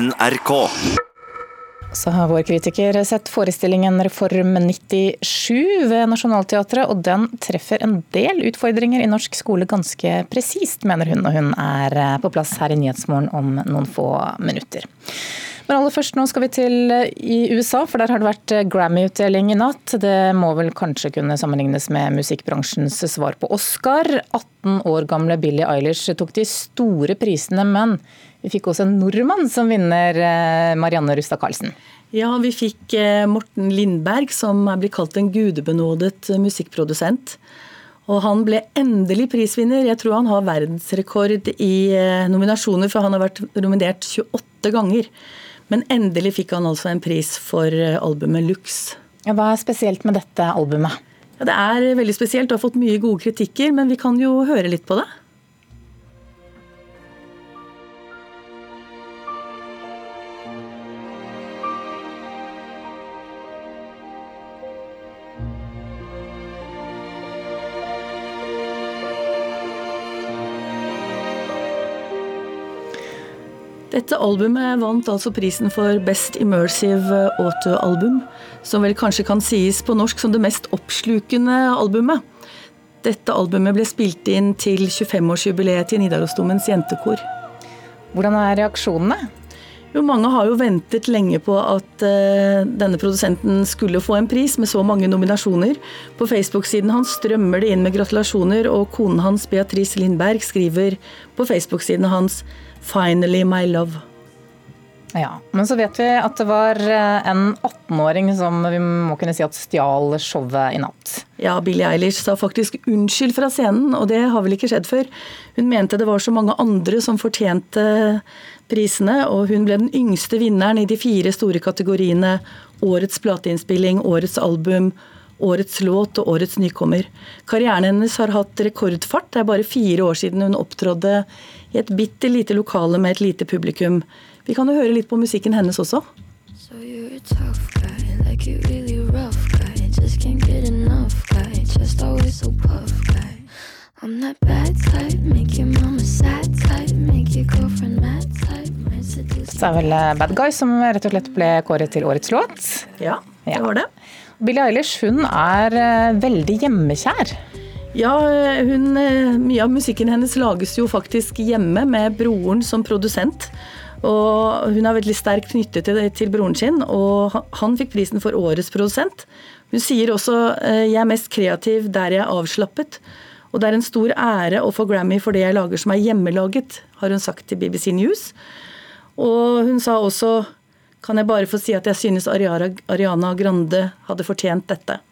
NRK. Så har vår kritiker sett forestillingen Reform 97 ved Nationaltheatret, og den treffer en del utfordringer i norsk skole ganske presist, mener hun, og hun er på plass her i Nyhetsmorgen om noen få minutter. Men aller først, nå skal vi til eh, i USA, for der har det vært eh, Grammy-utdeling i natt. Det må vel kanskje kunne sammenlignes med musikkbransjens svar på Oscar. 18 år gamle Billie Eilish tok de store prisene, men vi fikk også en nordmann som vinner, eh, Marianne Rustad Karlsen. Ja, vi fikk Morten Lindberg, som er blitt kalt en gudebenådet musikkprodusent. Og han ble endelig prisvinner. Jeg tror han har verdensrekord i nominasjoner, for han har vært nominert 28 ganger. Men endelig fikk han altså en pris for eh, albumet Lux. Hva er spesielt med dette albumet? Ja, det er veldig spesielt og har fått mye gode kritikker, men vi kan jo høre litt på det. Dette albumet vant altså prisen for Best Immersive Auto-album, som vel kanskje kan sies på norsk som det mest oppslukende albumet. Dette albumet ble spilt inn til 25-årsjubileet til Nidarosdomens jentekor. Hvordan er reaksjonene? Jo, mange har jo ventet lenge på at uh, denne produsenten skulle få en pris med så mange nominasjoner. På Facebook-siden hans strømmer det inn med gratulasjoner, og konen hans Beatrice Lindberg skriver på Facebook-siden hans 'Finally my love'. Ja, Men så vet vi at det var eh, en 18-åring som vi må kunne si at stjal showet i natt. Ja, Billie Eilish sa faktisk unnskyld fra scenen, og det har vel ikke skjedd før. Hun mente det var så mange andre som fortjente prisene, og hun ble den yngste vinneren i de fire store kategoriene Årets plateinnspilling, Årets album, Årets låt og Årets nykommer. Karrieren hennes har hatt rekordfart. Det er bare fire år siden hun opptrådde i et bitte lite lokale med et lite publikum. Vi kan jo høre litt på musikken hennes også. So you're a tough guy, like you really rough guy. Just can't get enough guy, just always so puff guy. I'm that bad type, make your mama sad type, make your girlfriend er vel eh, Bad Guy som rett og slett ble kåret til årets låt. Ja, det var det. Billie Eilish hun er eh, veldig hjemmekjær. Ja, hun, eh, mye av musikken hennes lages jo faktisk hjemme med broren som produsent. Og hun er veldig sterkt knyttet til, til broren sin, og han fikk prisen for årets produsent. Hun sier også 'jeg er mest kreativ der jeg er avslappet'. Og det er en stor ære å få Grammy for det jeg lager som er hjemmelaget, har hun sagt til BBC News. Og hun sa også kan jeg bare få si at jeg synes Ariana Grande hadde fortjent dette.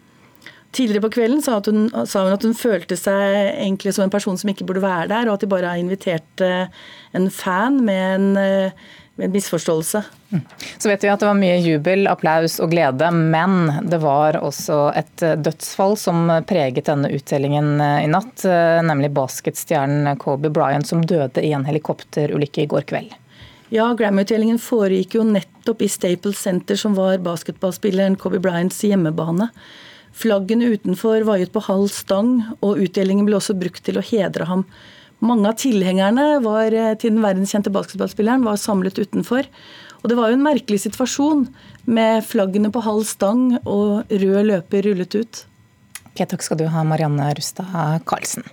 Tidligere på kvelden sa hun, sa hun, at hun følte seg egentlig som en person som ikke burde være der, og at de bare har invitert eh, en fan med en, eh, med en misforståelse. Mm. Så vet vi at det var mye jubel, applaus og glede, men det var også et eh, dødsfall som preget denne uttellingen i natt, nemlig basketstjernen Kobe Bryant som døde i en helikopterulykke i går kveld. Ja, Grammy-utdelingen foregikk jo nettopp i Staples Center, som var basketballspilleren Kobe Bryants hjemmebane. Flaggene utenfor vaiet på halv stang, og utdelingen ble også brukt til å hedre ham. Mange av tilhengerne var, eh, til den verdenskjente basketballspilleren var samlet utenfor. Og det var jo en merkelig situasjon med flaggene på halv stang og rød løper rullet ut. Ok, takk skal du ha, Marianne Rustad Karlsen.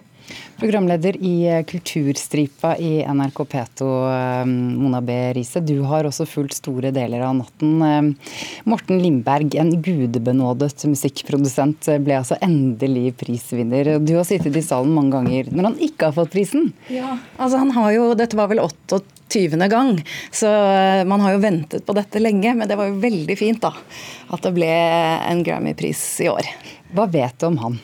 Programleder i eh, Kulturstripa i NRK P2, eh, Mona B. Riise. Du har også fulgt store deler av natten. Eh, Morten Lindberg, en gudebenådet musikkprodusent, ble altså endelig prisvinner. Du har sittet i salen mange ganger når han ikke har fått prisen. Ja, altså han har jo, Dette var vel 28. gang, så man har jo ventet på dette lenge. Men det var jo veldig fint da, at det ble en Grammy-pris i år. Hva vet du om han?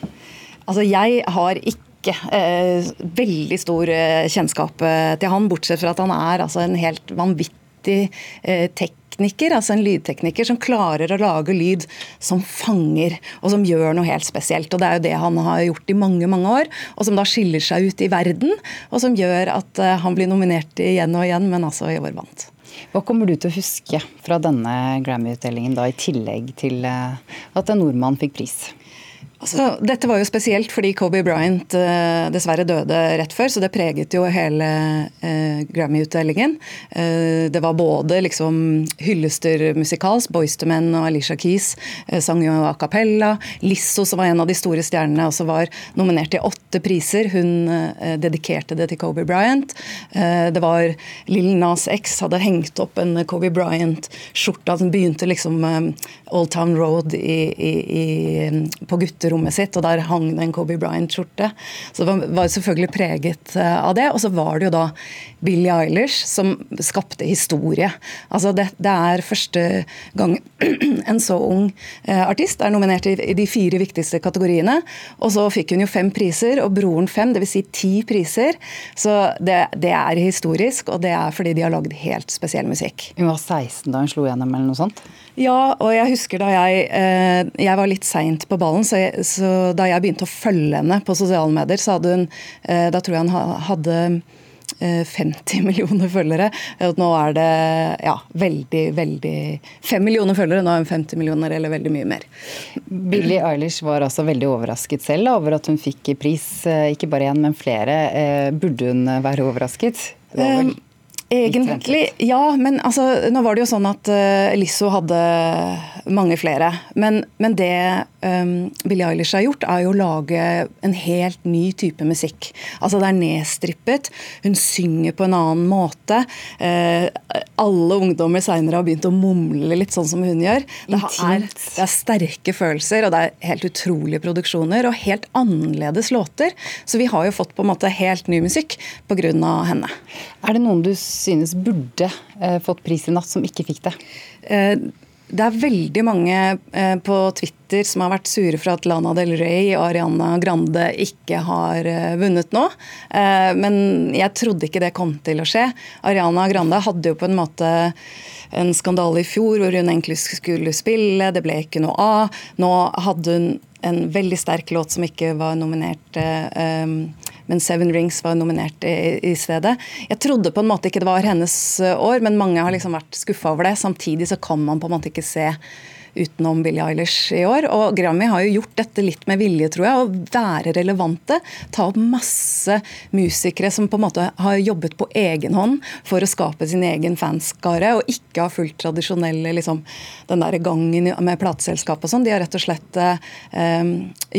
Altså, Jeg har ikke ikke eh, veldig stor eh, kjennskap eh, til han, bortsett fra at han er altså, en helt vanvittig eh, altså en lydtekniker som klarer å lage lyd som fanger, og som gjør noe helt spesielt. Og Det er jo det han har gjort i mange mange år, og som da skiller seg ut i verden, og som gjør at eh, han blir nominert igjen og igjen, men altså i år vant. Hva kommer du til å huske fra denne Grammy-utdelingen, da, i tillegg til at en nordmann fikk pris? Altså, dette var jo spesielt fordi Kobe Bryant uh, dessverre døde rett før, så det preget jo hele uh, Grammy-utdelingen. Uh, det var både liksom hyllester musikalsk, Boyz II Men og Alicia Keys sang jo a cappella. Lisso, som var en av de store stjernene, også var nominert til åtte priser. Hun dedikerte det til Kobe Bryant. det var Lill Nas X hadde hengt opp en Kobe Bryant-skjorte. Den begynte liksom Old Town Road i, i, i, på gutter rommet sitt, og der hang det en Kobe Bryant-skjorte. Så det var, selvfølgelig preget eh, av det. Og så var det jo da Billie Eilish som skapte historie. Altså det, det er første gang en så ung eh, artist er nominert i, i de fire viktigste kategoriene. Og så fikk hun jo fem priser, og broren fem, dvs. Si ti priser. Så det, det er historisk, og det er fordi de har lagd helt spesiell musikk. Hun var 16 da hun slo gjennom, eller noe sånt? Ja, og jeg husker da jeg eh, Jeg var litt seint på ballen, så, jeg, så, da jeg begynte å følge henne på sosiale medier, så hadde hun eh, Da tror jeg hun hadde 50 eh, millioner følgere. Nå er det ja, veldig, veldig 5 millioner følgere. Nå er hun 50 millioner, eller veldig mye mer. Billie Eilish var altså veldig overrasket selv over at hun fikk pris. Ikke bare én, men flere. Burde hun være overrasket? Det var vel Egentlig, ja. Men altså, nå var det jo sånn at uh, Lisso hadde mange flere. Men, men det um, Billie Eilish har gjort, er jo å lage en helt ny type musikk. Altså Det er nedstrippet. Hun synger på en annen måte. Uh, alle ungdommer seinere har begynt å mumle litt sånn som hun gjør. Det er, det er, sterke følelser, og det er helt utrolige produksjoner. Og helt annerledes låter. Så vi har jo fått på en måte helt ny musikk pga. henne. Er det noen du synes burde uh, fått pris i natt, som ikke fikk det? Eh, det er veldig mange eh, på Twitter som har vært sure for at Lana Del Rey og Ariana Grande ikke har eh, vunnet nå. Eh, men jeg trodde ikke det kom til å skje. Ariana Grande hadde jo på en måte en skandale i fjor hvor hun egentlig skulle spille, det ble ikke noe av. Nå hadde hun en veldig sterk låt som ikke var nominert. Um, men Seven Rings var nominert i, i, stedet. Jeg trodde på en måte ikke det var hennes eh, år, men mange har liksom vært skuffa over det. Samtidig så kan man på en måte ikke se utenom Billie Eilish i år. Og Grammy har jo gjort dette litt med vilje, tror jeg. Å være relevante. Ta opp masse musikere som på en måte har jobbet på egen hånd for å skape sin egen fanskare, og ikke har fulgt tradisjonelle liksom, den der gangen med plateselskap og sånn. De har rett og slett eh,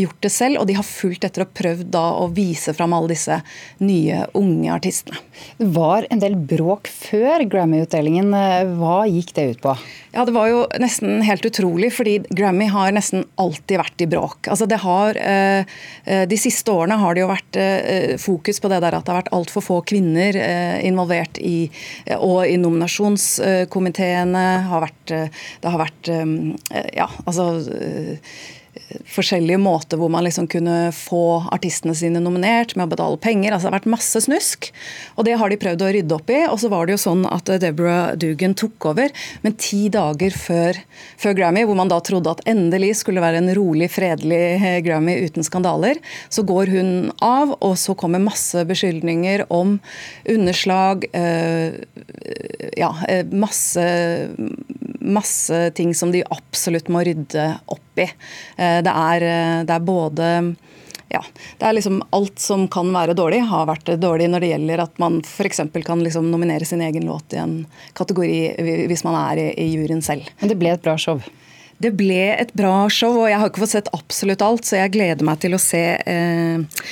gjort det selv, og de har fulgt etter og prøvd da å vise fram alle disse nye, unge artistene. Det var en del bråk før Grammy-utdelingen. Hva gikk det ut på? Ja, Det var jo nesten helt utrolig, fordi Grammy har nesten alltid vært i bråk. Altså det har, eh, eh, De siste årene har det jo vært eh, fokus på det der at det har vært altfor få kvinner involvert i og i nominasjonskomiteene. Har vært, det har vært ja, altså forskjellige måter hvor man liksom kunne få artistene sine nominert med å betale penger. altså Det har vært masse snusk, og det har de prøvd å rydde opp i. Og så var det jo sånn at Deborah Dugan tok over, men ti dager før, før, Grammy, hvor man da trodde at endelig skulle være en rolig, fredelig eh, Grammy uten skandaler, så går hun av, og så kommer masse beskyldninger om underslag, øh, ja, eh, masse masse ting som de absolutt må rydde opp i. Eh, det er, eh, det er både ja, det er liksom Alt som kan være dårlig, har vært dårlig når det gjelder at man f.eks. kan liksom nominere sin egen låt i en kategori hvis man er i, i juryen selv. Men det ble et bra show? Det ble et bra show, og jeg har ikke fått sett absolutt alt, så jeg gleder meg til å se eh,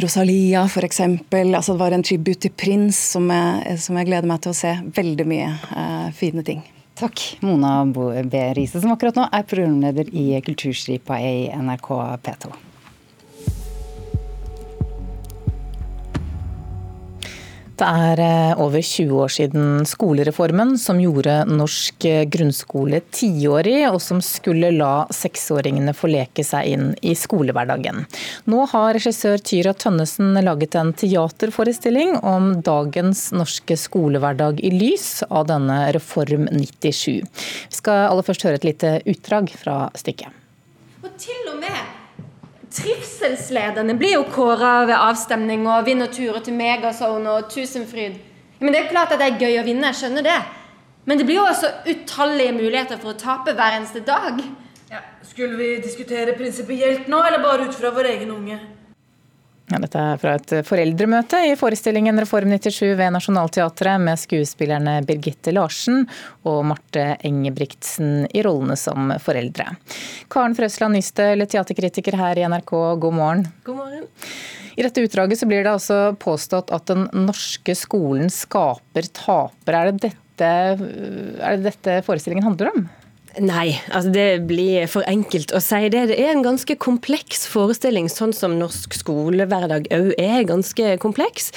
Rosalia f.eks. Altså, det var en tribute til Prins som jeg, som jeg, gleder meg til å se. Veldig mye eh, fine ting. Takk, Mona B. Riise, som akkurat nå er programleder i Kulturstripa i NRK P2. Det er eh, over 20 år siden skolereformen som gjorde norsk eh, grunnskole tiårig, og som skulle la seksåringene få leke seg inn i skolehverdagen. Nå har regissør Tyra Tønnesen laget en teaterforestilling om dagens norske skolehverdag i lys av denne Reform 97. Vi skal aller først høre et lite utdrag fra stykket. Og til og med Trivselslederne blir jo kåra ved avstemning og vinner turer til Megazone og Tusenfryd. Men Det er klart at det er gøy å vinne, jeg skjønner det. Men det blir jo også utallige muligheter for å tape hver eneste dag. Ja, skulle vi diskutere prinsipielt nå, eller bare ut fra vår egen unge? Ja, dette er fra et foreldremøte i forestillingen Reform 97 ved Nationaltheatret med skuespillerne Birgitte Larsen og Marte Engebrigtsen i rollene som foreldre. Karen Frøsland Nystøl, teaterkritiker her i NRK, god morgen. God morgen. I dette utdraget så blir det altså påstått at den norske skolen skaper tapere. Er det dette, er det dette forestillingen handler om? Nei, altså det blir for enkelt å si det. Det er en ganske kompleks forestilling, sånn som norsk skolehverdag òg er ganske kompleks.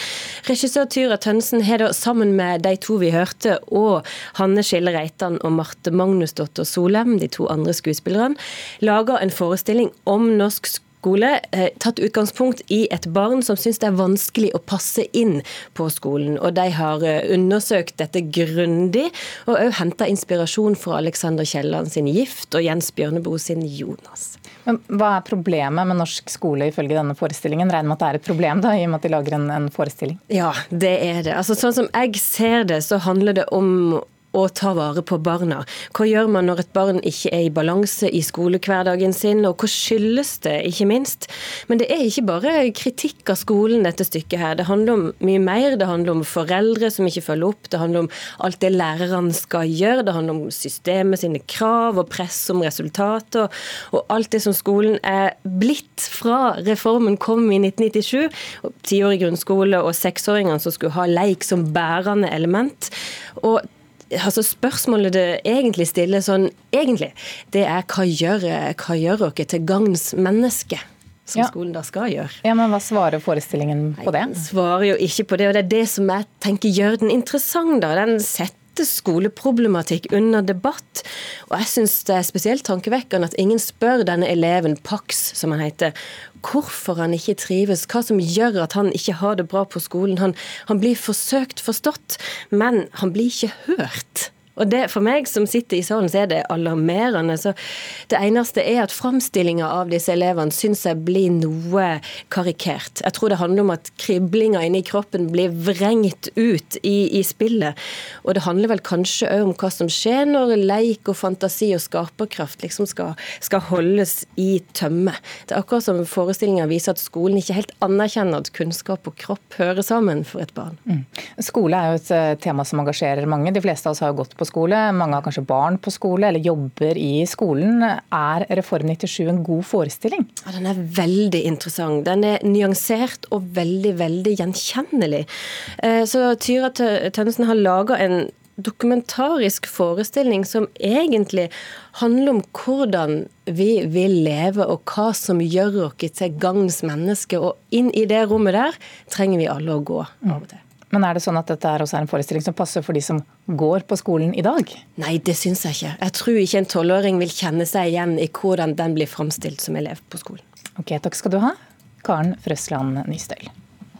Regissør Tyra Tønsen har da sammen med de to vi hørte, og Hanne Skille Reitan og Marte Magnusdotter Solem, de to andre skuespillerne, laga en forestilling om norsk skole skole eh, tatt utgangspunkt i et barn som syns det er vanskelig å passe inn på skolen. Og de har eh, undersøkt dette grundig, og òg henta inspirasjon fra Alexander Kielland sin 'Gift' og Jens Bjørneboe sin 'Jonas'. Men Hva er problemet med norsk skole ifølge denne forestillingen? Regner med at det er et problem, da, i og med at de lager en, en forestilling? Ja, det er det. Altså, sånn som jeg ser det, så handler det om å ta vare på barna. Hva gjør man når et barn ikke er i balanse i skolehverdagen sin, og hva skyldes det, ikke minst? Men det er ikke bare kritikk av skolen, dette stykket her. Det handler om mye mer. Det handler om foreldre som ikke følger opp. Det handler om alt det lærerne skal gjøre. Det handler om systemet sine krav og press om resultater, og alt det som skolen er blitt fra reformen kom i 1997. Tiårig grunnskole og seksåringene som skulle ha leik som bærende element. Og altså Spørsmålet det egentlig stiller sånn egentlig, det er hva gjør, hva gjør dere til gagns menneske? Som ja. skolen da skal gjøre. Ja, men Hva svarer forestillingen på det? Nei, Den svarer jo ikke på det, og det er det som jeg tenker gjør den interessant. da. Den setter skoleproblematikk under debatt. Og jeg syns det er spesielt tankevekkende at ingen spør denne eleven, Pax, som han heter, hvorfor han ikke trives, hva som gjør at han ikke har det bra på skolen. Han, han blir forsøkt forstått, men han blir ikke hørt. Og det, For meg som sitter i salen, så er det alarmerende. Så det eneste er at framstillinga av disse elevene syns jeg blir noe karikert. Jeg tror det handler om at kriblinga inni kroppen blir vrengt ut i, i spillet. Og det handler vel kanskje òg om hva som skjer når leik og fantasi og skaperkraft liksom skal, skal holdes i tømme. Det er akkurat som forestillinga viser at skolen ikke helt anerkjenner at kunnskap og kropp hører sammen for et barn. Mm. Skole er jo et eh, tema som engasjerer mange. De fleste av oss har jo gått på skole, mange har kanskje barn på skole eller jobber i skolen. Er Reform 97 en god forestilling? Ja, den er veldig interessant. Den er nyansert og veldig, veldig gjenkjennelig. Eh, så Tyra Tønnesen har laga en dokumentarisk forestilling som egentlig handler om hvordan vi vil leve, og hva som gjør oss til gagns mennesker. Og inn i det rommet der trenger vi alle å gå av og til. Men er det sånn at dette er også en forestilling som passer for de som går på skolen i dag? Nei, det syns jeg ikke. Jeg tror ikke en tolvåring vil kjenne seg igjen i hvordan den blir framstilt som elev på skolen. Ok, Takk skal du ha, Karen Frøsland Nystøl.